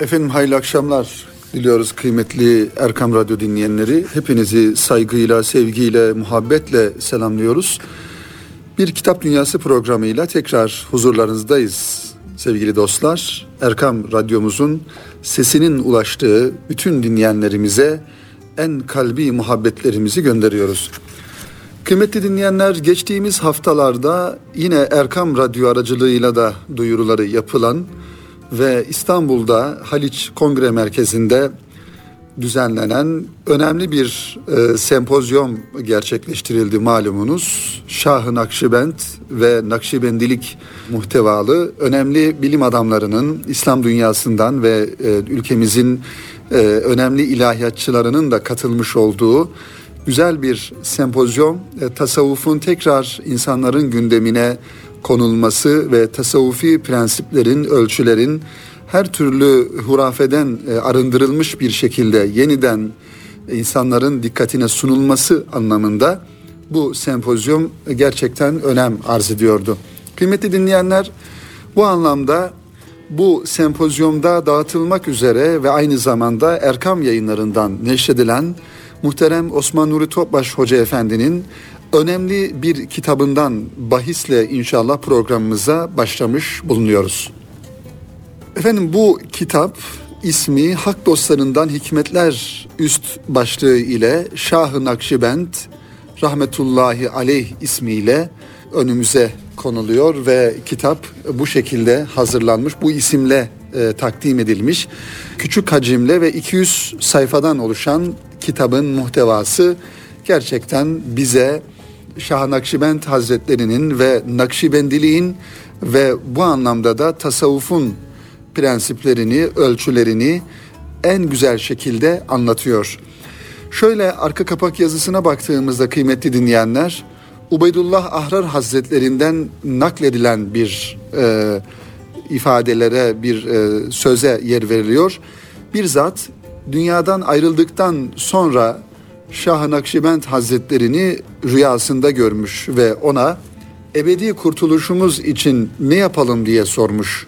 Efendim hayırlı akşamlar diliyoruz kıymetli Erkam Radyo dinleyenleri. Hepinizi saygıyla, sevgiyle, muhabbetle selamlıyoruz. Bir Kitap Dünyası programıyla tekrar huzurlarınızdayız sevgili dostlar. Erkam Radyomuzun sesinin ulaştığı bütün dinleyenlerimize en kalbi muhabbetlerimizi gönderiyoruz. Kıymetli dinleyenler geçtiğimiz haftalarda yine Erkam Radyo aracılığıyla da duyuruları yapılan ve İstanbul'da Haliç Kongre Merkezi'nde düzenlenen önemli bir e, sempozyum gerçekleştirildi malumunuz. Şah-ı Nakşibend ve Nakşibendilik muhtevalı önemli bilim adamlarının İslam dünyasından ve e, ülkemizin e, önemli ilahiyatçılarının da katılmış olduğu güzel bir sempozyum. E, tasavvufun tekrar insanların gündemine konulması ve tasavvufi prensiplerin, ölçülerin her türlü hurafeden e, arındırılmış bir şekilde yeniden insanların dikkatine sunulması anlamında bu sempozyum gerçekten önem arz ediyordu. Kıymetli dinleyenler bu anlamda bu sempozyumda dağıtılmak üzere ve aynı zamanda Erkam yayınlarından neşredilen muhterem Osman Nuri Topbaş Hoca Efendi'nin önemli bir kitabından bahisle inşallah programımıza başlamış bulunuyoruz. Efendim bu kitap ismi Hak Dostlarından Hikmetler üst başlığı ile Şah-ı Nakşibend rahmetullahi aleyh ismiyle önümüze konuluyor ve kitap bu şekilde hazırlanmış. Bu isimle e, takdim edilmiş. Küçük hacimle ve 200 sayfadan oluşan kitabın muhtevası gerçekten bize Şah Nakşibend Hazretleri'nin ve Nakşibendiliğin ve bu anlamda da tasavvufun prensiplerini, ölçülerini en güzel şekilde anlatıyor. Şöyle arka kapak yazısına baktığımızda kıymetli dinleyenler, Ubeydullah Ahrar Hazretlerinden nakledilen bir e, ifadelere, bir e, söze yer veriliyor. Bir zat dünyadan ayrıldıktan sonra Şah-ı Nakşibend Hazretlerini rüyasında görmüş ve ona ebedi kurtuluşumuz için ne yapalım diye sormuş.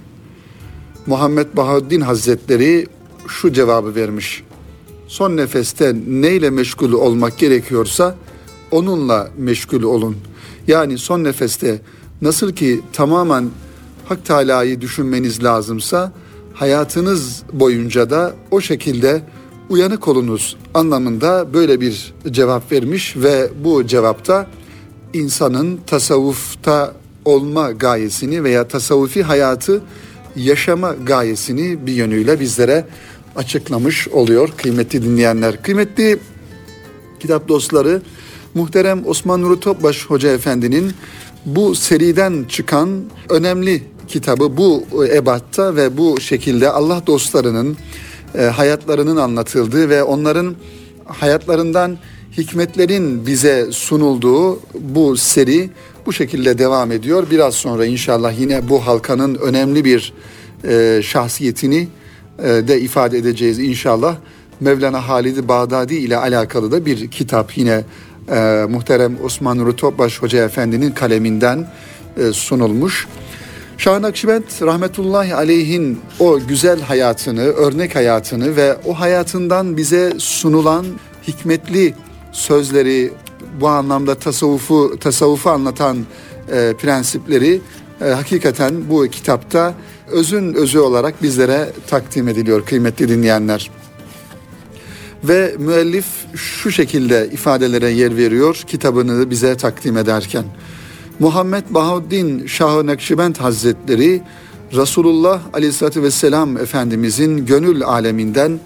Muhammed Bahaddin Hazretleri şu cevabı vermiş. Son nefeste neyle meşgul olmak gerekiyorsa onunla meşgul olun. Yani son nefeste nasıl ki tamamen Hak Teala'yı düşünmeniz lazımsa hayatınız boyunca da o şekilde uyanık olunuz anlamında böyle bir cevap vermiş ve bu cevapta insanın tasavvufta olma gayesini veya tasavvufi hayatı yaşama gayesini bir yönüyle bizlere açıklamış oluyor kıymetli dinleyenler. Kıymetli kitap dostları muhterem Osman Nuri Topbaş Hoca Efendi'nin bu seriden çıkan önemli kitabı bu ebatta ve bu şekilde Allah dostlarının e, hayatlarının anlatıldığı ve onların hayatlarından hikmetlerin bize sunulduğu bu seri bu şekilde devam ediyor. Biraz sonra inşallah yine bu halkanın önemli bir e, şahsiyetini e, de ifade edeceğiz inşallah. Mevlana Halid-i Bağdadi ile alakalı da bir kitap yine e, muhterem Osman Nuri Hoca Efendi'nin kaleminden e, sunulmuş. Şah Nakşibend rahmetullahi aleyhin o güzel hayatını, örnek hayatını ve o hayatından bize sunulan hikmetli sözleri, bu anlamda tasavvufu tasavvufu anlatan e, prensipleri e, hakikaten bu kitapta özün özü olarak bizlere takdim ediliyor kıymetli dinleyenler. Ve müellif şu şekilde ifadelere yer veriyor kitabını bize takdim ederken. Muhammed Bahaddin Şah-ı Hazretleri Resulullah Aleyhisselatü Vesselam Efendimizin gönül aleminden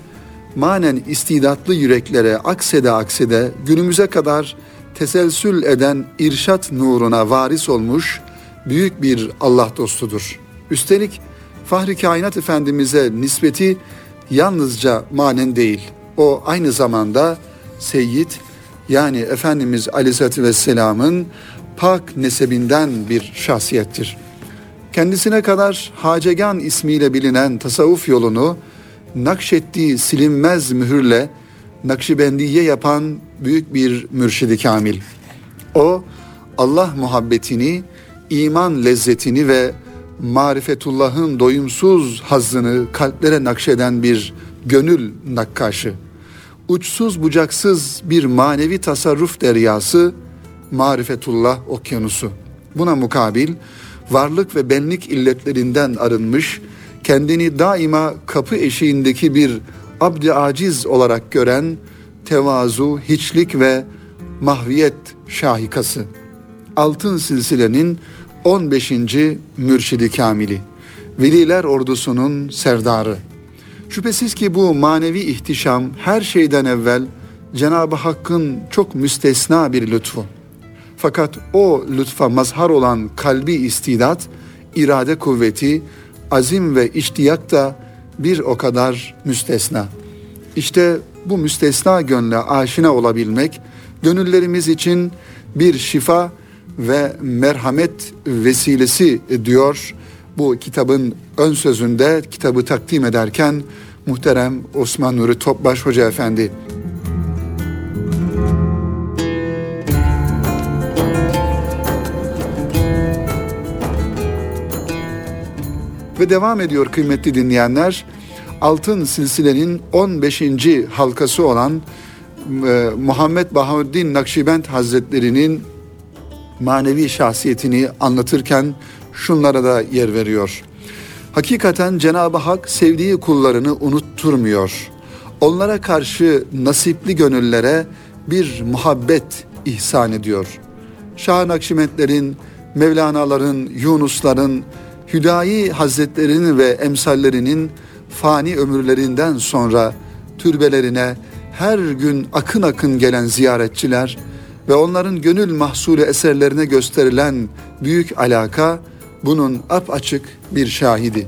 manen istidatlı yüreklere aksede aksede günümüze kadar teselsül eden irşat nuruna varis olmuş büyük bir Allah dostudur. Üstelik Fahri Kainat Efendimiz'e nispeti yalnızca manen değil. O aynı zamanda Seyyid yani Efendimiz Aleyhisselatü Vesselam'ın pak nesebinden bir şahsiyettir. Kendisine kadar Hacegan ismiyle bilinen tasavvuf yolunu nakşettiği silinmez mühürle Nakşibendiye yapan büyük bir mürşidi kamil. O Allah muhabbetini, iman lezzetini ve marifetullahın doyumsuz hazzını kalplere nakşeden bir gönül nakkaşı. Uçsuz bucaksız bir manevi tasarruf deryası, marifetullah okyanusu. Buna mukabil varlık ve benlik illetlerinden arınmış, kendini daima kapı eşiğindeki bir abdi aciz olarak gören tevazu, hiçlik ve mahviyet şahikası. Altın silsilenin 15. mürşidi kamili. Veliler ordusunun serdarı. Şüphesiz ki bu manevi ihtişam her şeyden evvel Cenab-ı Hakk'ın çok müstesna bir lütfu. Fakat o lütfa mazhar olan kalbi istidat, irade kuvveti, azim ve iştiyak da bir o kadar müstesna. İşte bu müstesna gönle aşina olabilmek, gönüllerimiz için bir şifa ve merhamet vesilesi diyor bu kitabın ön sözünde kitabı takdim ederken muhterem Osman Nuri Topbaş Hoca Efendi. Ve devam ediyor kıymetli dinleyenler. Altın Silsile'nin 15. halkası olan e, Muhammed Bahaüddin Nakşibend Hazretleri'nin manevi şahsiyetini anlatırken şunlara da yer veriyor. Hakikaten Cenab-ı Hak sevdiği kullarını unutturmuyor. Onlara karşı nasipli gönüllere bir muhabbet ihsan ediyor. Şah Nakşibendlerin, Mevlana'ların, Yunusların, Hüdayi Hazretlerinin ve emsallerinin fani ömürlerinden sonra türbelerine her gün akın akın gelen ziyaretçiler ve onların gönül mahsulü eserlerine gösterilen büyük alaka bunun açık bir şahidi.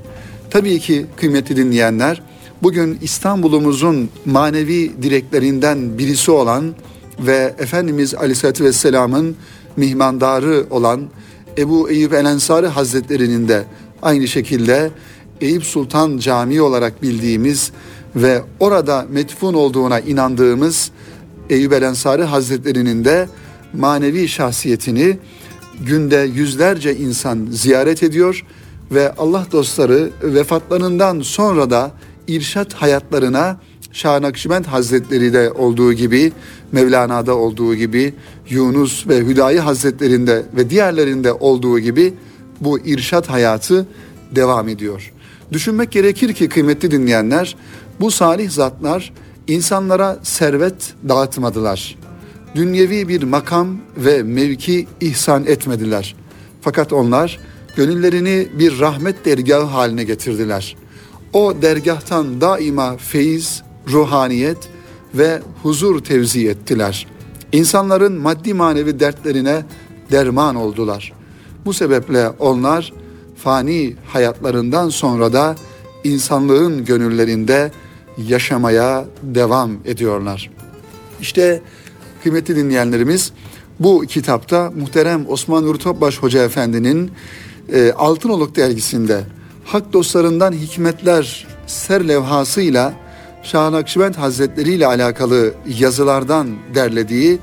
Tabii ki kıymetli dinleyenler, bugün İstanbul'umuzun manevi direklerinden birisi olan ve Efendimiz Aleyhisselatü Vesselam'ın mihmandarı olan Ebu Eyyub El Ensari Hazretleri'nin de aynı şekilde Eyüp Sultan Camii olarak bildiğimiz ve orada metfun olduğuna inandığımız Eyüp El Ensari Hazretleri'nin de manevi şahsiyetini günde yüzlerce insan ziyaret ediyor ve Allah dostları vefatlarından sonra da irşat hayatlarına Şah Nakşibend Hazretleri de olduğu gibi, Mevlana'da olduğu gibi, Yunus ve Hüdayi Hazretlerinde ve diğerlerinde olduğu gibi bu irşat hayatı devam ediyor. Düşünmek gerekir ki kıymetli dinleyenler, bu salih zatlar insanlara servet dağıtmadılar. Dünyevi bir makam ve mevki ihsan etmediler. Fakat onlar gönüllerini bir rahmet dergahı haline getirdiler. O dergahtan daima feyiz, ruhaniyet ve huzur tevzi ettiler. İnsanların maddi manevi dertlerine derman oldular. Bu sebeple onlar fani hayatlarından sonra da insanlığın gönüllerinde yaşamaya devam ediyorlar. İşte kıymetli dinleyenlerimiz bu kitapta muhterem Osman Nuri Topbaş Hoca Efendi'nin e, Altınoluk dergisinde hak dostlarından hikmetler ser levhasıyla Şah Nakşibend Hazretleri ile alakalı yazılardan derlediği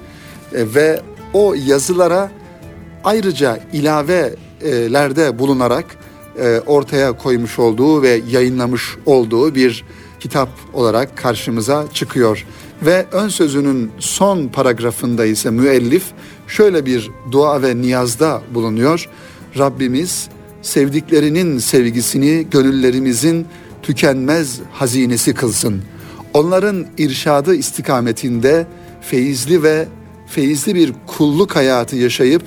e, ve o yazılara ayrıca ilavelerde bulunarak e, ortaya koymuş olduğu ve yayınlamış olduğu bir kitap olarak karşımıza çıkıyor. Ve ön sözünün son paragrafında ise müellif şöyle bir dua ve niyazda bulunuyor. Rabbimiz sevdiklerinin sevgisini gönüllerimizin tükenmez hazinesi kılsın. Onların irşadı istikametinde feyizli ve feyizli bir kulluk hayatı yaşayıp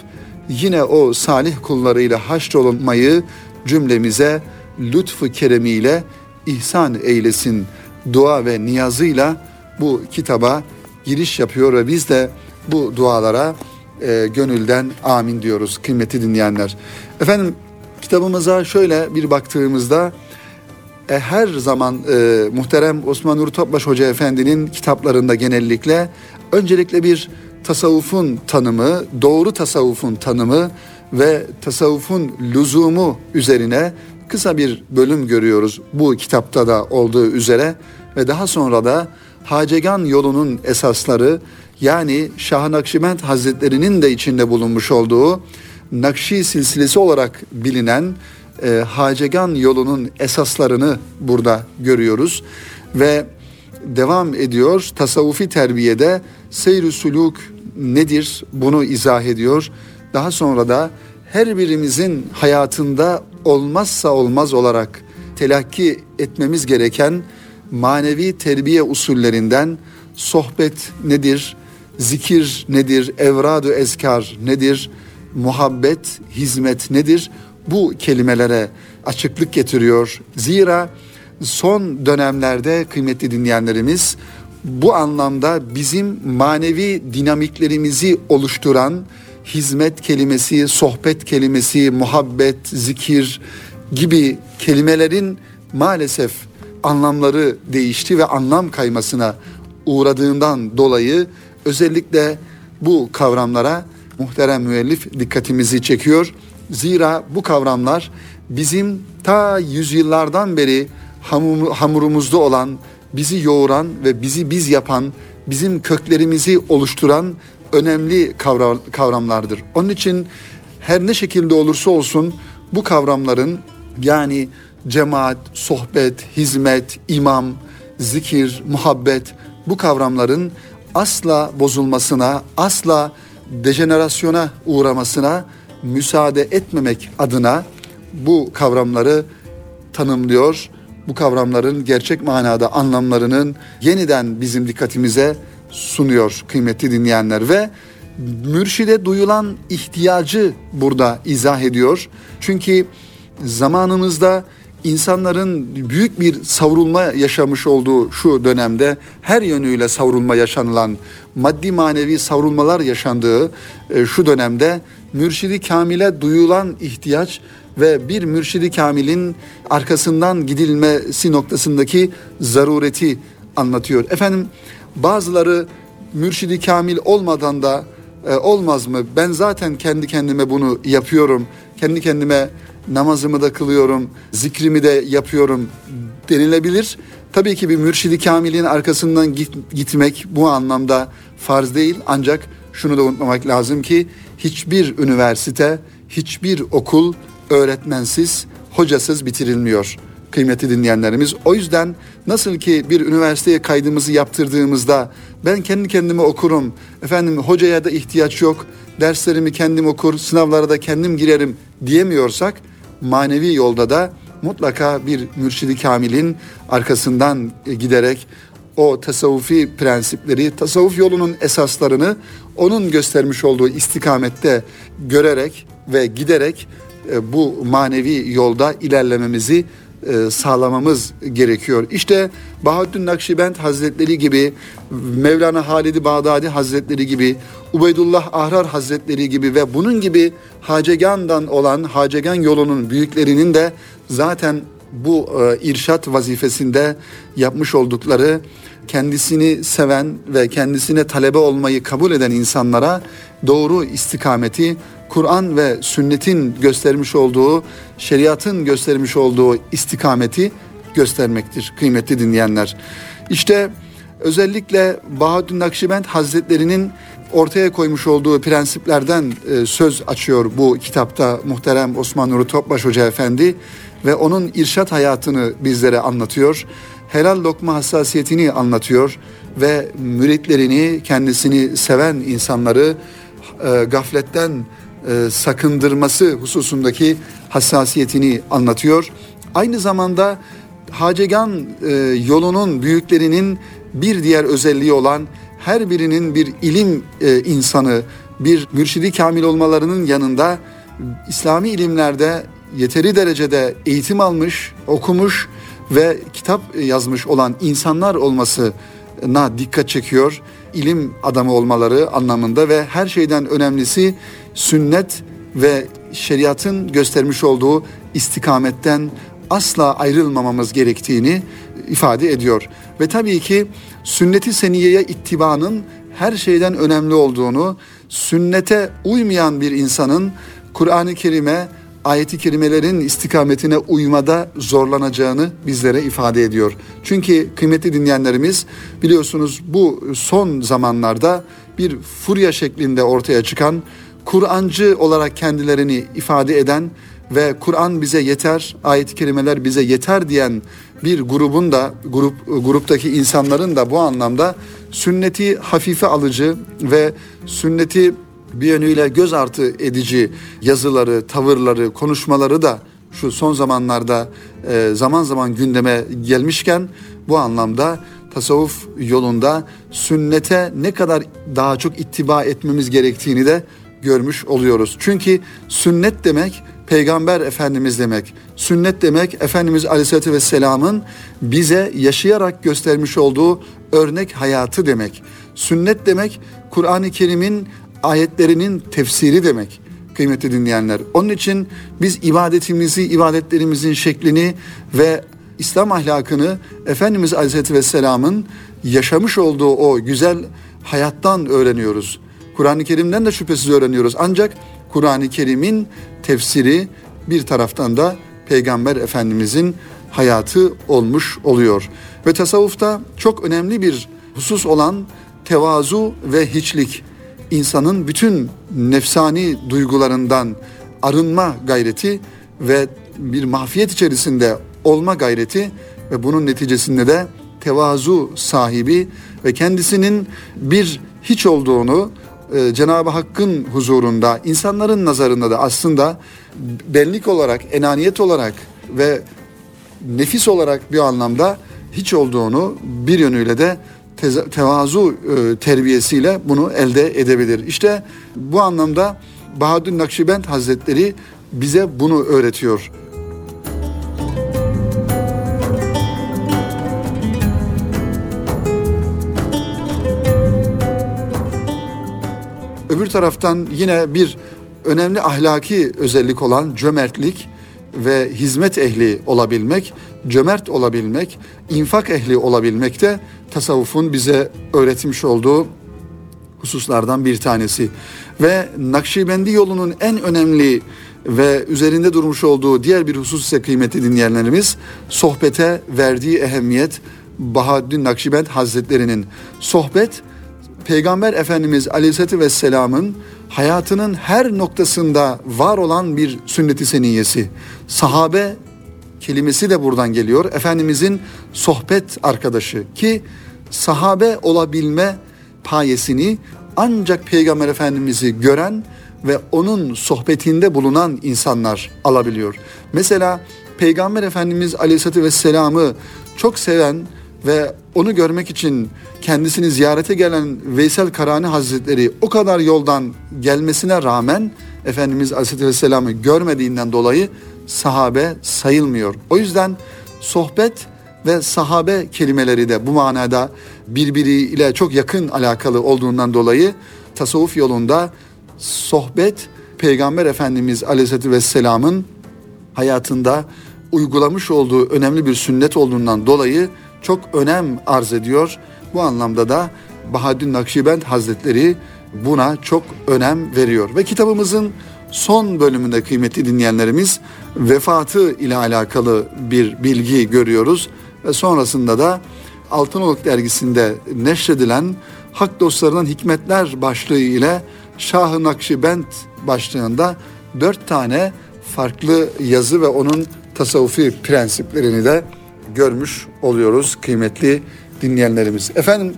yine o salih kullarıyla haşrolunmayı cümlemize lütfu keremiyle ihsan eylesin dua ve niyazıyla bu kitaba giriş yapıyor ve biz de bu dualara e, gönülden amin diyoruz kıymetli dinleyenler. Efendim kitabımıza şöyle bir baktığımızda e, her zaman e, muhterem Osman Nuri Topbaş Hoca Efendi'nin kitaplarında genellikle öncelikle bir tasavvufun tanımı, doğru tasavvufun tanımı ve tasavvufun lüzumu üzerine kısa bir bölüm görüyoruz bu kitapta da olduğu üzere ve daha sonra da Hacegan yolunun esasları yani Şah Nakşibend Hazretleri'nin de içinde bulunmuş olduğu Nakşi silsilesi olarak bilinen e, Hacegan yolunun esaslarını burada görüyoruz ve devam ediyor. Tasavvufi terbiyede seyr-i suluk nedir bunu izah ediyor. Daha sonra da her birimizin hayatında olmazsa olmaz olarak telakki etmemiz gereken manevi terbiye usullerinden sohbet nedir, zikir nedir, evradu ezkar nedir, muhabbet, hizmet nedir? Bu kelimelere açıklık getiriyor. Zira son dönemlerde kıymetli dinleyenlerimiz bu anlamda bizim manevi dinamiklerimizi oluşturan hizmet kelimesi, sohbet kelimesi, muhabbet, zikir gibi kelimelerin maalesef anlamları değişti ve anlam kaymasına uğradığından dolayı özellikle bu kavramlara muhterem müellif dikkatimizi çekiyor. Zira bu kavramlar bizim ta yüzyıllardan beri hamurumuzda olan, bizi yoğuran ve bizi biz yapan, bizim köklerimizi oluşturan önemli kavramlardır. Onun için her ne şekilde olursa olsun bu kavramların yani cemaat, sohbet, hizmet, imam, zikir, muhabbet bu kavramların asla bozulmasına, asla dejenerasyona uğramasına müsaade etmemek adına bu kavramları tanımlıyor. Bu kavramların gerçek manada anlamlarının yeniden bizim dikkatimize sunuyor kıymetli dinleyenler ve mürşide duyulan ihtiyacı burada izah ediyor. Çünkü zamanımızda insanların büyük bir savrulma yaşamış olduğu şu dönemde her yönüyle savrulma yaşanılan, maddi manevi savrulmalar yaşandığı e, şu dönemde mürşidi kamile duyulan ihtiyaç ve bir mürşidi kamilin arkasından gidilmesi noktasındaki zarureti anlatıyor. Efendim bazıları mürşidi kamil olmadan da e, olmaz mı? Ben zaten kendi kendime bunu yapıyorum. Kendi kendime namazımı da kılıyorum, zikrimi de yapıyorum denilebilir. Tabii ki bir mürşidi kamilin arkasından git, gitmek bu anlamda farz değil. Ancak şunu da unutmamak lazım ki hiçbir üniversite, hiçbir okul öğretmensiz, hocasız bitirilmiyor kıymetli dinleyenlerimiz. O yüzden nasıl ki bir üniversiteye kaydımızı yaptırdığımızda ben kendi kendime okurum, efendim hocaya da ihtiyaç yok, derslerimi kendim okur, sınavlara da kendim girerim diyemiyorsak manevi yolda da mutlaka bir mürşidi kamilin arkasından giderek o tasavvufi prensipleri, tasavvuf yolunun esaslarını onun göstermiş olduğu istikamette görerek ve giderek e, bu manevi yolda ilerlememizi e, sağlamamız gerekiyor. İşte Bahattin Nakşibend Hazretleri gibi, Mevlana Halid-i Bağdadi Hazretleri gibi, Ubeydullah Ahrar Hazretleri gibi ve bunun gibi Hacegan'dan olan Hacegan yolunun büyüklerinin de zaten bu e, irşat vazifesinde yapmış oldukları kendisini seven ve kendisine talebe olmayı kabul eden insanlara doğru istikameti Kur'an ve sünnetin göstermiş olduğu, şeriatın göstermiş olduğu istikameti göstermektir kıymetli dinleyenler. İşte özellikle Bahaddin Nakşibend Hazretlerinin ortaya koymuş olduğu prensiplerden e, söz açıyor bu kitapta muhterem Osman Nuri Topbaş Hoca Efendi ve onun irşat hayatını bizlere anlatıyor. Helal lokma hassasiyetini anlatıyor ve müritlerini, kendisini seven insanları e, gafletten e, sakındırması hususundaki hassasiyetini anlatıyor. Aynı zamanda Hacegan e, yolunun büyüklerinin bir diğer özelliği olan her birinin bir ilim e, insanı, bir mürşidi kamil olmalarının yanında İslami ilimlerde yeteri derecede eğitim almış, okumuş ve kitap yazmış olan insanlar olmasına dikkat çekiyor. İlim adamı olmaları anlamında ve her şeyden önemlisi sünnet ve şeriatın göstermiş olduğu istikametten asla ayrılmamamız gerektiğini ifade ediyor. Ve tabii ki sünneti seniyeye ittibanın her şeyden önemli olduğunu, sünnete uymayan bir insanın Kur'an-ı Kerim'e, ayeti kerimelerin istikametine uymada zorlanacağını bizlere ifade ediyor. Çünkü kıymetli dinleyenlerimiz biliyorsunuz bu son zamanlarda bir furya şeklinde ortaya çıkan Kur'ancı olarak kendilerini ifade eden ve Kur'an bize yeter, ayet-i kerimeler bize yeter diyen bir grubun da grup gruptaki insanların da bu anlamda sünneti hafife alıcı ve sünneti bir yönüyle göz artı edici yazıları, tavırları, konuşmaları da şu son zamanlarda e, zaman zaman gündeme gelmişken bu anlamda tasavvuf yolunda sünnete ne kadar daha çok ittiba etmemiz gerektiğini de görmüş oluyoruz. Çünkü sünnet demek peygamber efendimiz demek. Sünnet demek Efendimiz Aleyhisselatü Vesselam'ın bize yaşayarak göstermiş olduğu örnek hayatı demek. Sünnet demek Kur'an-ı Kerim'in ayetlerinin tefsiri demek kıymetli dinleyenler. Onun için biz ibadetimizi, ibadetlerimizin şeklini ve İslam ahlakını Efendimiz Aleyhisselatü Vesselam'ın yaşamış olduğu o güzel hayattan öğreniyoruz. Kur'an-ı Kerim'den de şüphesiz öğreniyoruz. Ancak Kur'an-ı Kerim'in tefsiri bir taraftan da Peygamber Efendimizin hayatı olmuş oluyor. Ve tasavvufta çok önemli bir husus olan tevazu ve hiçlik. İnsanın bütün nefsani duygularından arınma gayreti ve bir mahfiyet içerisinde olma gayreti ve bunun neticesinde de tevazu sahibi ve kendisinin bir hiç olduğunu e, Cenab-ı Hakk'ın huzurunda, insanların nazarında da aslında benlik olarak, enaniyet olarak ve nefis olarak bir anlamda hiç olduğunu bir yönüyle de tevazu e, terbiyesiyle bunu elde edebilir. İşte bu anlamda Bahadır Nakşibend Hazretleri bize bunu öğretiyor. Öbür taraftan yine bir önemli ahlaki özellik olan cömertlik ve hizmet ehli olabilmek, cömert olabilmek, infak ehli olabilmek de tasavvufun bize öğretmiş olduğu hususlardan bir tanesi. Ve Nakşibendi yolunun en önemli ve üzerinde durmuş olduğu diğer bir husus ise kıymeti dinleyenlerimiz sohbete verdiği ehemmiyet Bahaddin Nakşibend Hazretlerinin sohbet Peygamber Efendimiz Aleyhisselatü Vesselam'ın hayatının her noktasında var olan bir sünnet-i seniyesi. Sahabe kelimesi de buradan geliyor. Efendimizin sohbet arkadaşı ki sahabe olabilme payesini ancak Peygamber Efendimiz'i gören ve onun sohbetinde bulunan insanlar alabiliyor. Mesela Peygamber Efendimiz Aleyhisselatü Vesselam'ı çok seven ve onu görmek için kendisini ziyarete gelen Veysel Karani Hazretleri o kadar yoldan gelmesine rağmen Efendimiz Aleyhisselatü Vesselam'ı görmediğinden dolayı sahabe sayılmıyor. O yüzden sohbet ve sahabe kelimeleri de bu manada birbiriyle çok yakın alakalı olduğundan dolayı tasavvuf yolunda sohbet Peygamber Efendimiz Aleyhisselatü Vesselam'ın hayatında uygulamış olduğu önemli bir sünnet olduğundan dolayı çok önem arz ediyor. Bu anlamda da Bahaddin Nakşibend Hazretleri buna çok önem veriyor. Ve kitabımızın son bölümünde kıymetli dinleyenlerimiz vefatı ile alakalı bir bilgi görüyoruz. Ve sonrasında da Altınoluk dergisinde neşredilen Hak Dostlarının Hikmetler başlığı ile Şah-ı Nakşibend başlığında dört tane farklı yazı ve onun tasavvufi prensiplerini de görmüş oluyoruz kıymetli dinleyenlerimiz. Efendim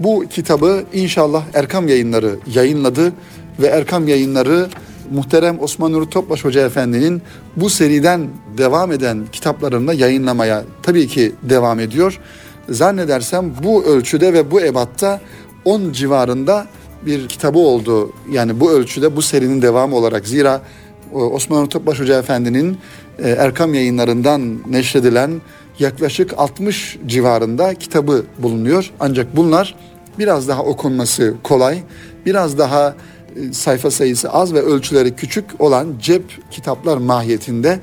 bu kitabı inşallah Erkam Yayınları yayınladı ve Erkam Yayınları muhterem Osman Nuri Topbaş Hoca Efendi'nin bu seriden devam eden kitaplarını yayınlamaya tabii ki devam ediyor. Zannedersem bu ölçüde ve bu ebatta 10 civarında bir kitabı oldu. Yani bu ölçüde bu serinin devamı olarak. Zira e, Osman Nuri Topbaş Hoca Efendi'nin e, Erkam yayınlarından neşredilen yaklaşık 60 civarında kitabı bulunuyor. Ancak bunlar biraz daha okunması kolay, biraz daha e, sayfa sayısı az ve ölçüleri küçük olan cep kitaplar mahiyetinde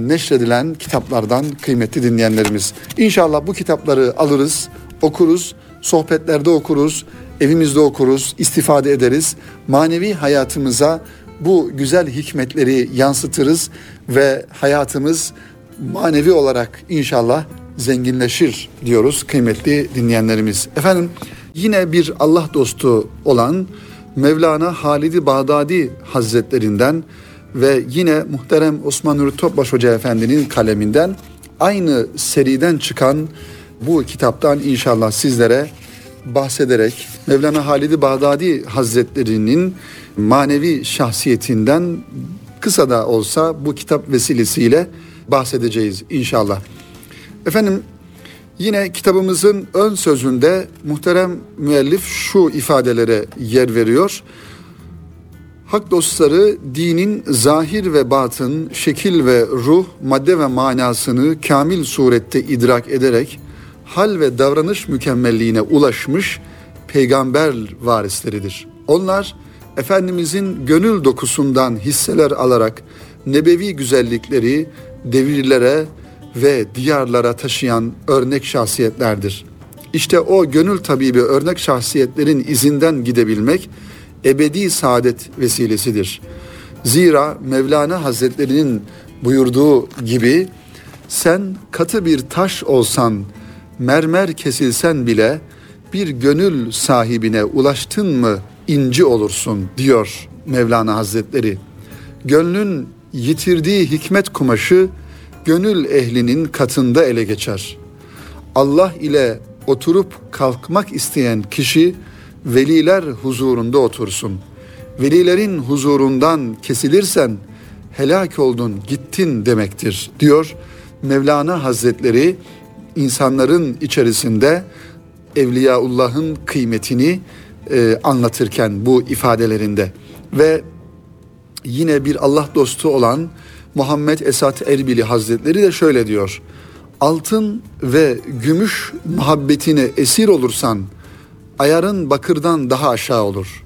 neşredilen kitaplardan kıymetli dinleyenlerimiz. İnşallah bu kitapları alırız, okuruz, sohbetlerde okuruz, evimizde okuruz, istifade ederiz. Manevi hayatımıza bu güzel hikmetleri yansıtırız ve hayatımız manevi olarak inşallah zenginleşir diyoruz kıymetli dinleyenlerimiz. Efendim yine bir Allah dostu olan Mevlana Halidi Bağdadi Hazretlerinden ve yine muhterem Osman Nuri Topbaş Hoca Efendi'nin kaleminden aynı seriden çıkan bu kitaptan inşallah sizlere bahsederek Mevlana Halid-i Bağdadi Hazretleri'nin manevi şahsiyetinden kısa da olsa bu kitap vesilesiyle bahsedeceğiz inşallah. Efendim yine kitabımızın ön sözünde muhterem müellif şu ifadelere yer veriyor. Hak dostları dinin zahir ve batın, şekil ve ruh, madde ve manasını kamil surette idrak ederek hal ve davranış mükemmelliğine ulaşmış peygamber varisleridir. Onlar Efendimizin gönül dokusundan hisseler alarak nebevi güzellikleri devirlere ve diyarlara taşıyan örnek şahsiyetlerdir. İşte o gönül tabibi örnek şahsiyetlerin izinden gidebilmek ebedi saadet vesilesidir. Zira Mevlana Hazretlerinin buyurduğu gibi sen katı bir taş olsan, mermer kesilsen bile bir gönül sahibine ulaştın mı inci olursun diyor Mevlana Hazretleri. Gönlün yitirdiği hikmet kumaşı gönül ehlinin katında ele geçer. Allah ile oturup kalkmak isteyen kişi veliler huzurunda otursun. Velilerin huzurundan kesilirsen helak oldun, gittin demektir diyor Mevlana Hazretleri insanların içerisinde Evliyaullah'ın kıymetini e, anlatırken bu ifadelerinde ve yine bir Allah dostu olan Muhammed Esat Erbili Hazretleri de şöyle diyor. Altın ve gümüş muhabbetine esir olursan ayarın bakırdan daha aşağı olur.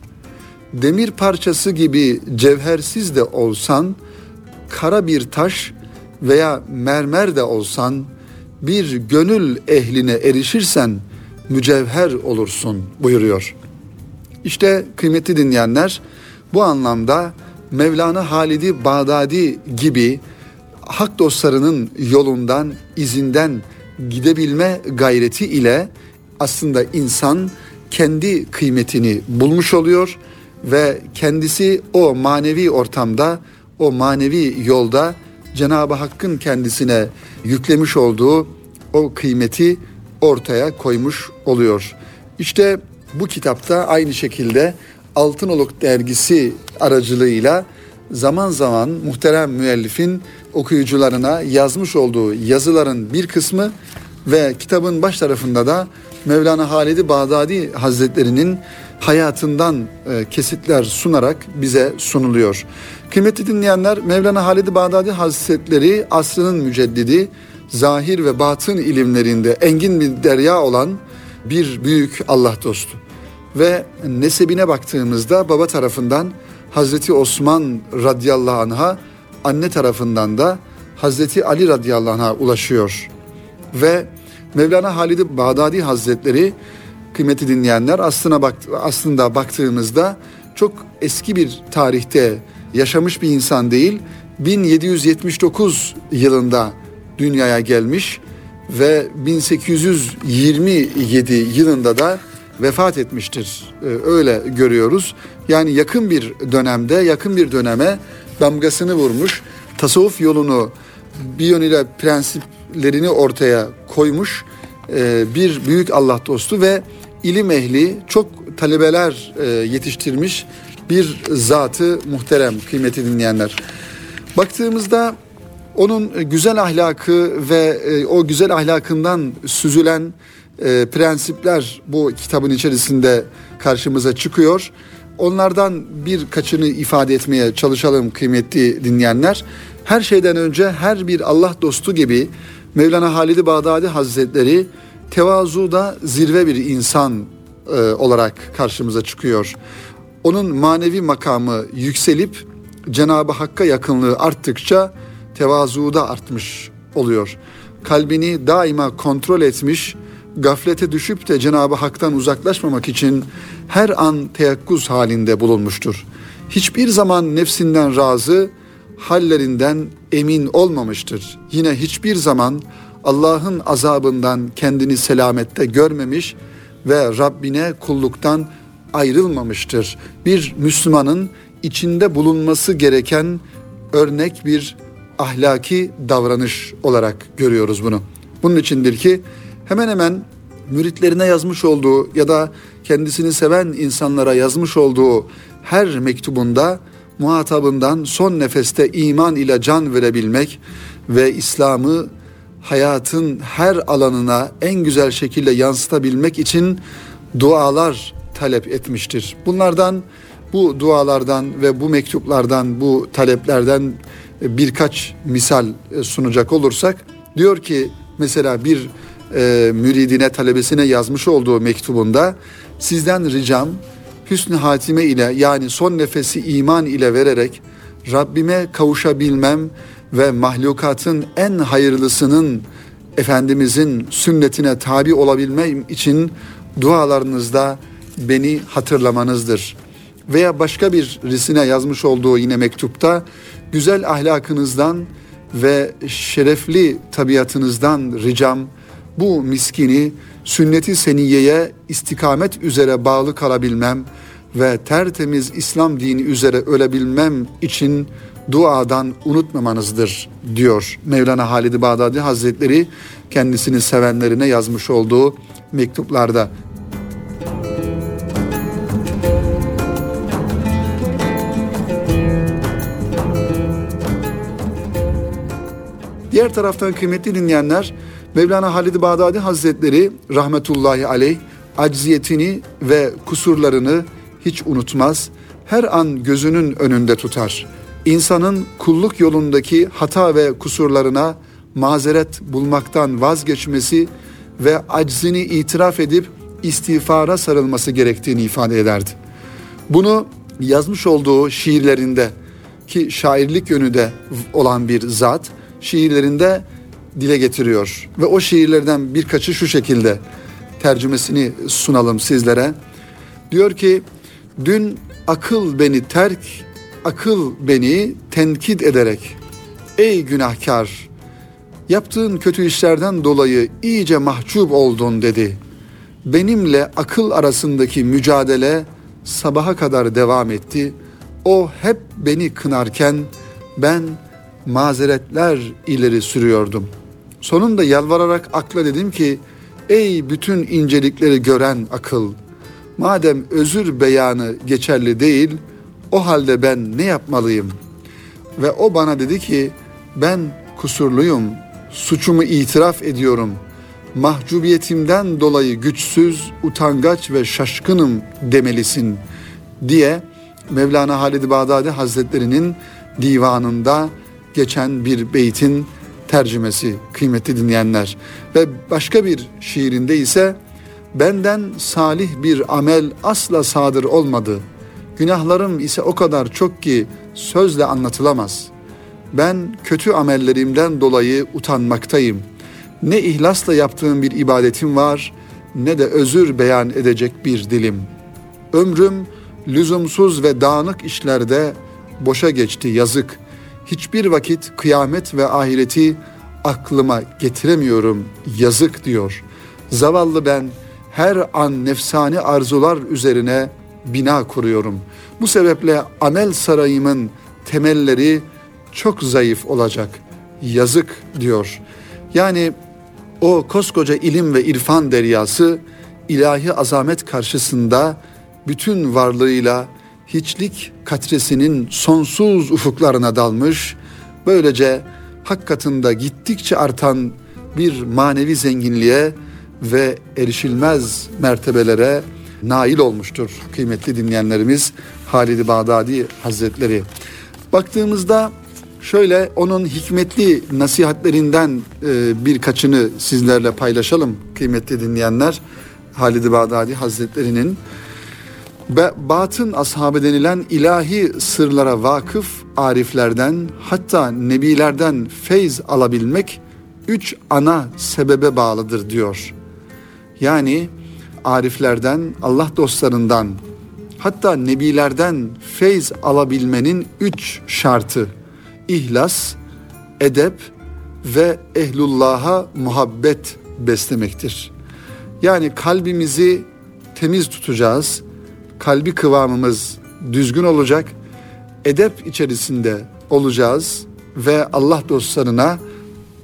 Demir parçası gibi cevhersiz de olsan kara bir taş veya mermer de olsan bir gönül ehline erişirsen mücevher olursun buyuruyor. İşte kıymetli dinleyenler bu anlamda Mevlana Halidi Bağdadi gibi hak dostlarının yolundan, izinden gidebilme gayreti ile aslında insan kendi kıymetini bulmuş oluyor ve kendisi o manevi ortamda, o manevi yolda Cenab-ı Hakk'ın kendisine yüklemiş olduğu o kıymeti ortaya koymuş oluyor. İşte bu kitapta aynı şekilde Altınoluk dergisi aracılığıyla zaman zaman muhterem müellifin okuyucularına yazmış olduğu yazıların bir kısmı ve kitabın baş tarafında da Mevlana Halid-i Bağdadi Hazretleri'nin hayatından e, kesitler sunarak bize sunuluyor. Kıymetli dinleyenler Mevlana Halid-i Bağdadi Hazretleri asrının müceddidi, zahir ve batın ilimlerinde engin bir derya olan bir büyük Allah dostu. Ve nesebine baktığımızda baba tarafından Hazreti Osman radıyallahu anh'a, anne tarafından da Hazreti Ali radıyallahu anh'a ulaşıyor. Ve Mevlana Halid-i Bağdadi Hazretleri kıymeti dinleyenler aslına bak, aslında baktığımızda çok eski bir tarihte yaşamış bir insan değil. 1779 yılında dünyaya gelmiş ve 1827 yılında da vefat etmiştir. Ee, öyle görüyoruz. Yani yakın bir dönemde, yakın bir döneme damgasını vurmuş. Tasavvuf yolunu bir yönüyle prensiplerini ortaya koymuş e, bir büyük Allah dostu ve ilim ehli çok talebeler e, yetiştirmiş bir zatı muhterem kıymeti dinleyenler. Baktığımızda onun güzel ahlakı ve e, o güzel ahlakından süzülen e, prensipler bu kitabın içerisinde karşımıza çıkıyor. Onlardan birkaçını ifade etmeye çalışalım kıymetli dinleyenler. Her şeyden önce her bir Allah dostu gibi Mevlana Halid-i Bağdadi Hazretleri tevazuda zirve bir insan e, olarak karşımıza çıkıyor. Onun manevi makamı yükselip Cenab-ı Hakk'a yakınlığı arttıkça tevazuda artmış oluyor. Kalbini daima kontrol etmiş, gaflete düşüp de Cenab-ı Hak'tan uzaklaşmamak için her an teyakkuz halinde bulunmuştur. Hiçbir zaman nefsinden razı, hallerinden emin olmamıştır. Yine hiçbir zaman Allah'ın azabından kendini selamette görmemiş ve Rabbine kulluktan ayrılmamıştır. Bir Müslümanın içinde bulunması gereken örnek bir ahlaki davranış olarak görüyoruz bunu. Bunun içindir ki hemen hemen müritlerine yazmış olduğu ya da kendisini seven insanlara yazmış olduğu her mektubunda muhatabından son nefeste iman ile can verebilmek ve İslam'ı hayatın her alanına en güzel şekilde yansıtabilmek için dualar talep etmiştir. Bunlardan bu dualardan ve bu mektuplardan, bu taleplerden birkaç misal sunacak olursak diyor ki mesela bir e, müridine, talebesine yazmış olduğu mektubunda sizden ricam hüsnü hatime ile yani son nefesi iman ile vererek Rabbime kavuşabilmem ve mahlukatın en hayırlısının Efendimizin sünnetine tabi olabilmem için dualarınızda beni hatırlamanızdır. Veya başka bir risine yazmış olduğu yine mektupta güzel ahlakınızdan ve şerefli tabiatınızdan ricam bu miskini sünneti seniyeye istikamet üzere bağlı kalabilmem ve tertemiz İslam dini üzere ölebilmem için duadan unutmamanızdır diyor Mevlana Halid-i Bağdadi Hazretleri kendisini sevenlerine yazmış olduğu mektuplarda. Diğer taraftan kıymetli dinleyenler Mevlana Halid-i Bağdadi Hazretleri rahmetullahi aleyh acziyetini ve kusurlarını hiç unutmaz. Her an gözünün önünde tutar. İnsanın kulluk yolundaki hata ve kusurlarına mazeret bulmaktan vazgeçmesi ve aczini itiraf edip istiğfara sarılması gerektiğini ifade ederdi. Bunu yazmış olduğu şiirlerinde ki şairlik yönü de olan bir zat şiirlerinde dile getiriyor. Ve o şiirlerden birkaçı şu şekilde tercümesini sunalım sizlere. Diyor ki dün akıl beni terk, akıl beni tenkit ederek ey günahkar yaptığın kötü işlerden dolayı iyice mahcup oldun dedi. Benimle akıl arasındaki mücadele sabaha kadar devam etti. O hep beni kınarken ben mazeretler ileri sürüyordum. Sonunda yalvararak akla dedim ki ey bütün incelikleri gören akıl madem özür beyanı geçerli değil o halde ben ne yapmalıyım? Ve o bana dedi ki ben kusurluyum, suçumu itiraf ediyorum. Mahcubiyetimden dolayı güçsüz, utangaç ve şaşkınım demelisin diye Mevlana Halid Bağdadi Hazretleri'nin divanında geçen bir beytin tercümesi kıymetli dinleyenler. Ve başka bir şiirinde ise benden salih bir amel asla sadır olmadı. Günahlarım ise o kadar çok ki sözle anlatılamaz. Ben kötü amellerimden dolayı utanmaktayım. Ne ihlasla yaptığım bir ibadetim var ne de özür beyan edecek bir dilim. Ömrüm lüzumsuz ve dağınık işlerde boşa geçti yazık hiçbir vakit kıyamet ve ahireti aklıma getiremiyorum yazık diyor. Zavallı ben her an nefsani arzular üzerine bina kuruyorum. Bu sebeple amel sarayımın temelleri çok zayıf olacak. Yazık diyor. Yani o koskoca ilim ve irfan deryası ilahi azamet karşısında bütün varlığıyla hiçlik katresinin sonsuz ufuklarına dalmış, böylece hak katında gittikçe artan bir manevi zenginliğe ve erişilmez mertebelere nail olmuştur kıymetli dinleyenlerimiz Halid-i Bağdadi Hazretleri. Baktığımızda şöyle onun hikmetli nasihatlerinden e, birkaçını sizlerle paylaşalım kıymetli dinleyenler. Halid-i Bağdadi Hazretleri'nin batın ashabı denilen ilahi sırlara vakıf ariflerden hatta nebilerden feyz alabilmek üç ana sebebe bağlıdır diyor. Yani ariflerden, Allah dostlarından hatta nebilerden feyz alabilmenin üç şartı ihlas, edep ve ehlullah'a muhabbet beslemektir. Yani kalbimizi temiz tutacağız, kalbi kıvamımız düzgün olacak. Edep içerisinde olacağız ve Allah dostlarına,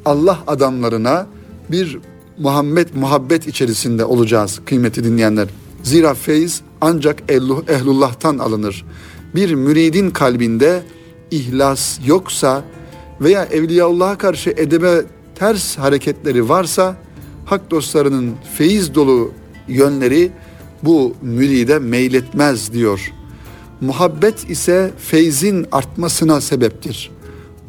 Allah adamlarına bir Muhammed muhabbet içerisinde olacağız kıymeti dinleyenler. Zira feyiz ancak ehlullah'tan alınır. Bir müridin kalbinde ihlas yoksa veya Evliyaullah'a karşı edebe ters hareketleri varsa hak dostlarının feyiz dolu yönleri bu müride meyletmez diyor. Muhabbet ise feyzin artmasına sebeptir.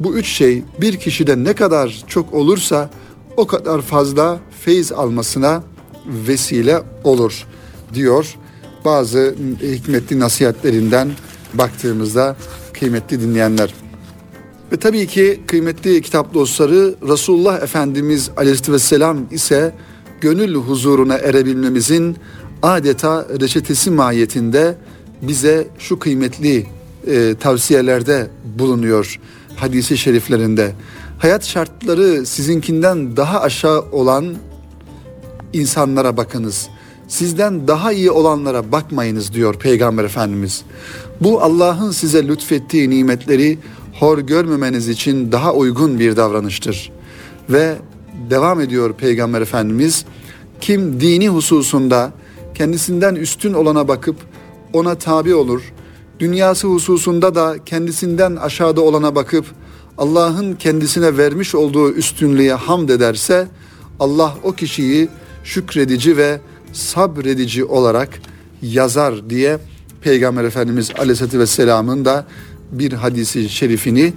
Bu üç şey bir kişide ne kadar çok olursa o kadar fazla feyz almasına vesile olur diyor. Bazı hikmetli nasihatlerinden baktığımızda kıymetli dinleyenler. Ve tabii ki kıymetli kitap dostları Resulullah Efendimiz Aleyhisselam ise gönül huzuruna erebilmemizin adeta reçetesi mahiyetinde bize şu kıymetli e, tavsiyelerde bulunuyor hadisi şeriflerinde. Hayat şartları sizinkinden daha aşağı olan insanlara bakınız. Sizden daha iyi olanlara bakmayınız diyor Peygamber Efendimiz. Bu Allah'ın size lütfettiği nimetleri hor görmemeniz için daha uygun bir davranıştır. Ve devam ediyor Peygamber Efendimiz, kim dini hususunda kendisinden üstün olana bakıp ona tabi olur, dünyası hususunda da kendisinden aşağıda olana bakıp Allah'ın kendisine vermiş olduğu üstünlüğe hamd ederse Allah o kişiyi şükredici ve sabredici olarak yazar diye Peygamber Efendimiz Aleyhisselatü Vesselam'ın da bir hadisi şerifini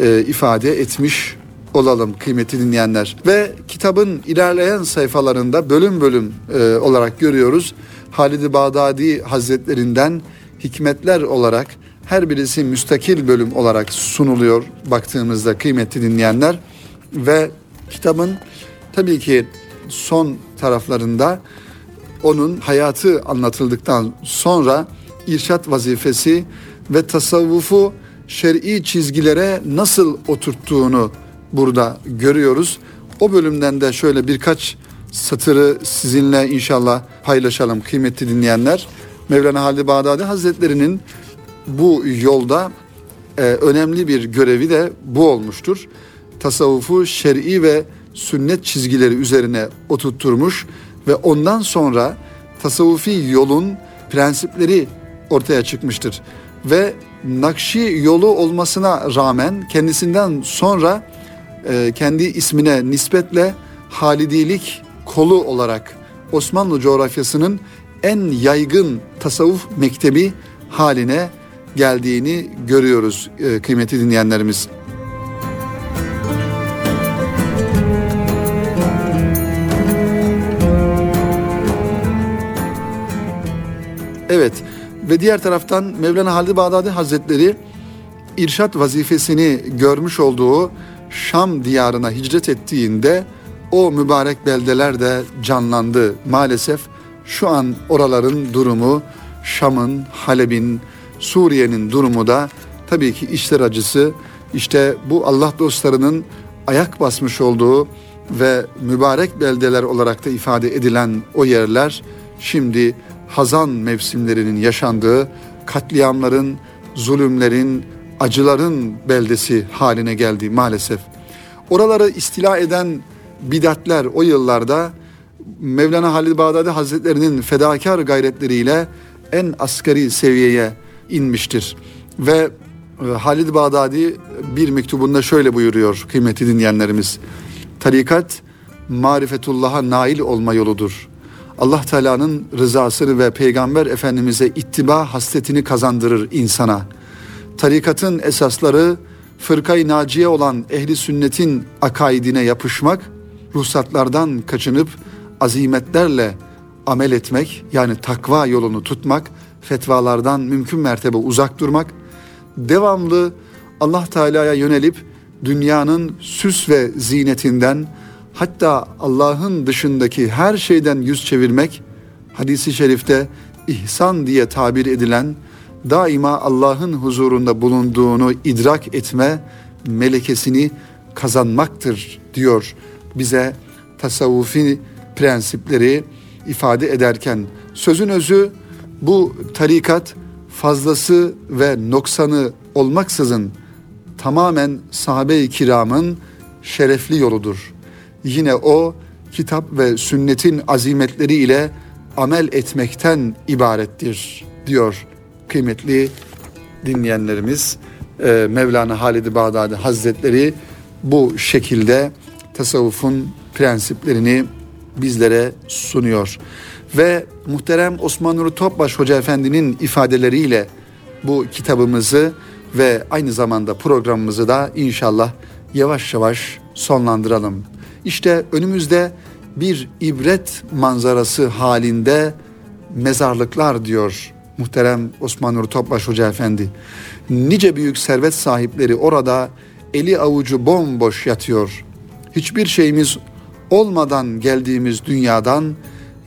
e, ifade etmiş olalım kıymetli dinleyenler. Ve kitabın ilerleyen sayfalarında bölüm bölüm e, olarak görüyoruz. Halid-i Bağdadi Hazretlerinden hikmetler olarak her birisi müstakil bölüm olarak sunuluyor baktığımızda kıymetli dinleyenler. Ve kitabın tabii ki son taraflarında onun hayatı anlatıldıktan sonra irşat vazifesi ve tasavvufu şer'i çizgilere nasıl oturttuğunu burada görüyoruz. O bölümden de şöyle birkaç satırı sizinle inşallah paylaşalım kıymetli dinleyenler. Mevlana Halid Bağdadi Hazretleri'nin bu yolda e, önemli bir görevi de bu olmuştur. Tasavvufu şer'i ve sünnet çizgileri üzerine oturtturmuş ve ondan sonra tasavvufi yolun prensipleri ortaya çıkmıştır. Ve Nakşi yolu olmasına rağmen kendisinden sonra e, kendi ismine nispetle Halidilik kolu olarak Osmanlı coğrafyasının en yaygın tasavvuf mektebi haline geldiğini görüyoruz e, kıymetli dinleyenlerimiz. Evet ve diğer taraftan Mevlana Halid Bağdadi Hazretleri irşat vazifesini görmüş olduğu Şam diyarına hicret ettiğinde o mübarek beldeler de canlandı. Maalesef şu an oraların durumu Şam'ın, Halep'in, Suriye'nin durumu da tabii ki işler acısı. İşte bu Allah dostlarının ayak basmış olduğu ve mübarek beldeler olarak da ifade edilen o yerler şimdi hazan mevsimlerinin yaşandığı katliamların, zulümlerin, acıların beldesi haline geldi maalesef. Oraları istila eden bidatler o yıllarda Mevlana Halid Bağdadi Hazretlerinin fedakar gayretleriyle en asgari seviyeye inmiştir. Ve e, Halid Bağdadi bir mektubunda şöyle buyuruyor kıymetli dinleyenlerimiz. Tarikat marifetullah'a nail olma yoludur. Allah Teala'nın rızasını ve Peygamber Efendimiz'e ittiba hasletini kazandırır insana. Tarikatın esasları fırkayı naciye olan ehli sünnetin akaidine yapışmak, ruhsatlardan kaçınıp azimetlerle amel etmek yani takva yolunu tutmak, fetvalardan mümkün mertebe uzak durmak, devamlı Allah Teala'ya yönelip dünyanın süs ve zinetinden hatta Allah'ın dışındaki her şeyden yüz çevirmek hadisi şerifte ihsan diye tabir edilen daima Allah'ın huzurunda bulunduğunu idrak etme melekesini kazanmaktır diyor bize tasavvufi prensipleri ifade ederken sözün özü bu tarikat fazlası ve noksanı olmaksızın tamamen sahabe-i kiramın şerefli yoludur. Yine o kitap ve sünnetin azimetleri ile amel etmekten ibarettir diyor kıymetli dinleyenlerimiz. Ee, Mevlana Halid-i Bağdadi Hazretleri bu şekilde tasavvufun prensiplerini bizlere sunuyor. Ve muhterem Osman Nuri Topbaş Hoca Efendi'nin ifadeleriyle bu kitabımızı ve aynı zamanda programımızı da inşallah yavaş yavaş sonlandıralım. İşte önümüzde bir ibret manzarası halinde mezarlıklar diyor muhterem Osman Nur Topbaş Hoca Efendi. Nice büyük servet sahipleri orada eli avucu bomboş yatıyor. Hiçbir şeyimiz olmadan geldiğimiz dünyadan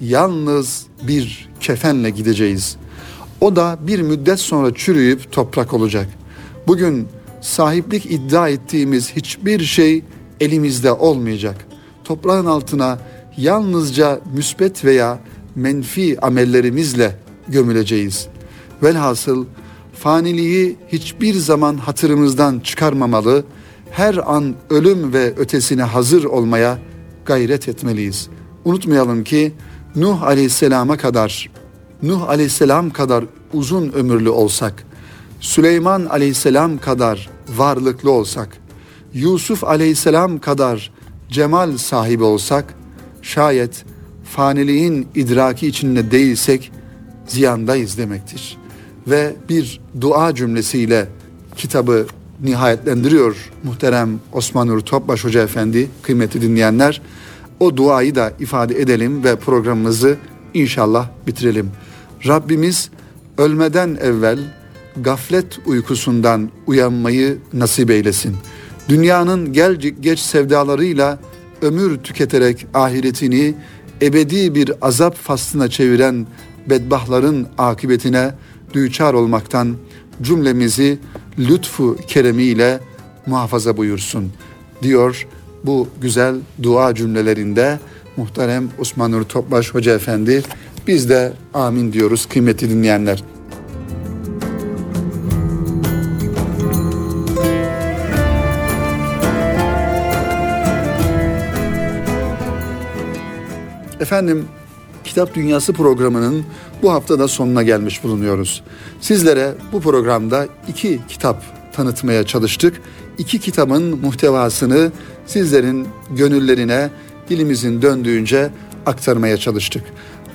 yalnız bir kefenle gideceğiz. O da bir müddet sonra çürüyüp toprak olacak. Bugün sahiplik iddia ettiğimiz hiçbir şey elimizde olmayacak. Toprağın altına yalnızca müsbet veya menfi amellerimizle gömüleceğiz. Velhasıl faniliği hiçbir zaman hatırımızdan çıkarmamalı, her an ölüm ve ötesine hazır olmaya gayret etmeliyiz. Unutmayalım ki Nuh Aleyhisselam'a kadar Nuh Aleyhisselam kadar uzun ömürlü olsak, Süleyman Aleyhisselam kadar varlıklı olsak, Yusuf Aleyhisselam kadar cemal sahibi olsak, şayet faniliğin idraki içinde değilsek ziyandayız demektir. Ve bir dua cümlesiyle kitabı nihayetlendiriyor muhterem Osman Nur Topbaş Hoca Efendi, kıymetli dinleyenler. O duayı da ifade edelim ve programımızı inşallah bitirelim. Rabbimiz ölmeden evvel gaflet uykusundan uyanmayı nasip eylesin. Dünyanın gel geç sevdalarıyla ömür tüketerek ahiretini ebedi bir azap faslına çeviren bedbahların akıbetine düçar olmaktan cümlemizi lütfu keremiyle muhafaza buyursun diyor bu güzel dua cümlelerinde muhterem Osman Nur Topbaş Hoca Efendi biz de amin diyoruz kıymetli dinleyenler. Efendim Kitap Dünyası programının bu haftada sonuna gelmiş bulunuyoruz. Sizlere bu programda iki kitap tanıtmaya çalıştık. İki kitabın muhtevasını sizlerin gönüllerine dilimizin döndüğünce aktarmaya çalıştık.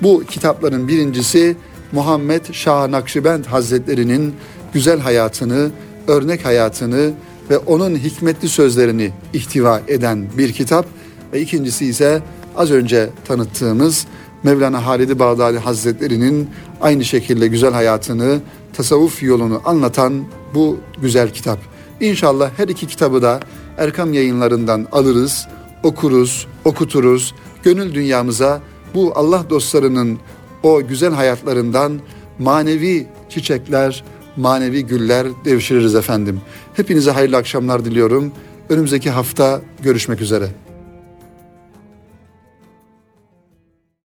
Bu kitapların birincisi Muhammed Şah Nakşibend Hazretleri'nin güzel hayatını, örnek hayatını ve onun hikmetli sözlerini ihtiva eden bir kitap ve ikincisi ise az önce tanıttığımız Mevlana Halid-i Bağdadi Hazretleri'nin aynı şekilde güzel hayatını, tasavvuf yolunu anlatan bu güzel kitap. İnşallah her iki kitabı da Erkam yayınlarından alırız, okuruz, okuturuz. Gönül dünyamıza bu Allah dostlarının o güzel hayatlarından manevi çiçekler, manevi güller devşiririz efendim. Hepinize hayırlı akşamlar diliyorum. Önümüzdeki hafta görüşmek üzere.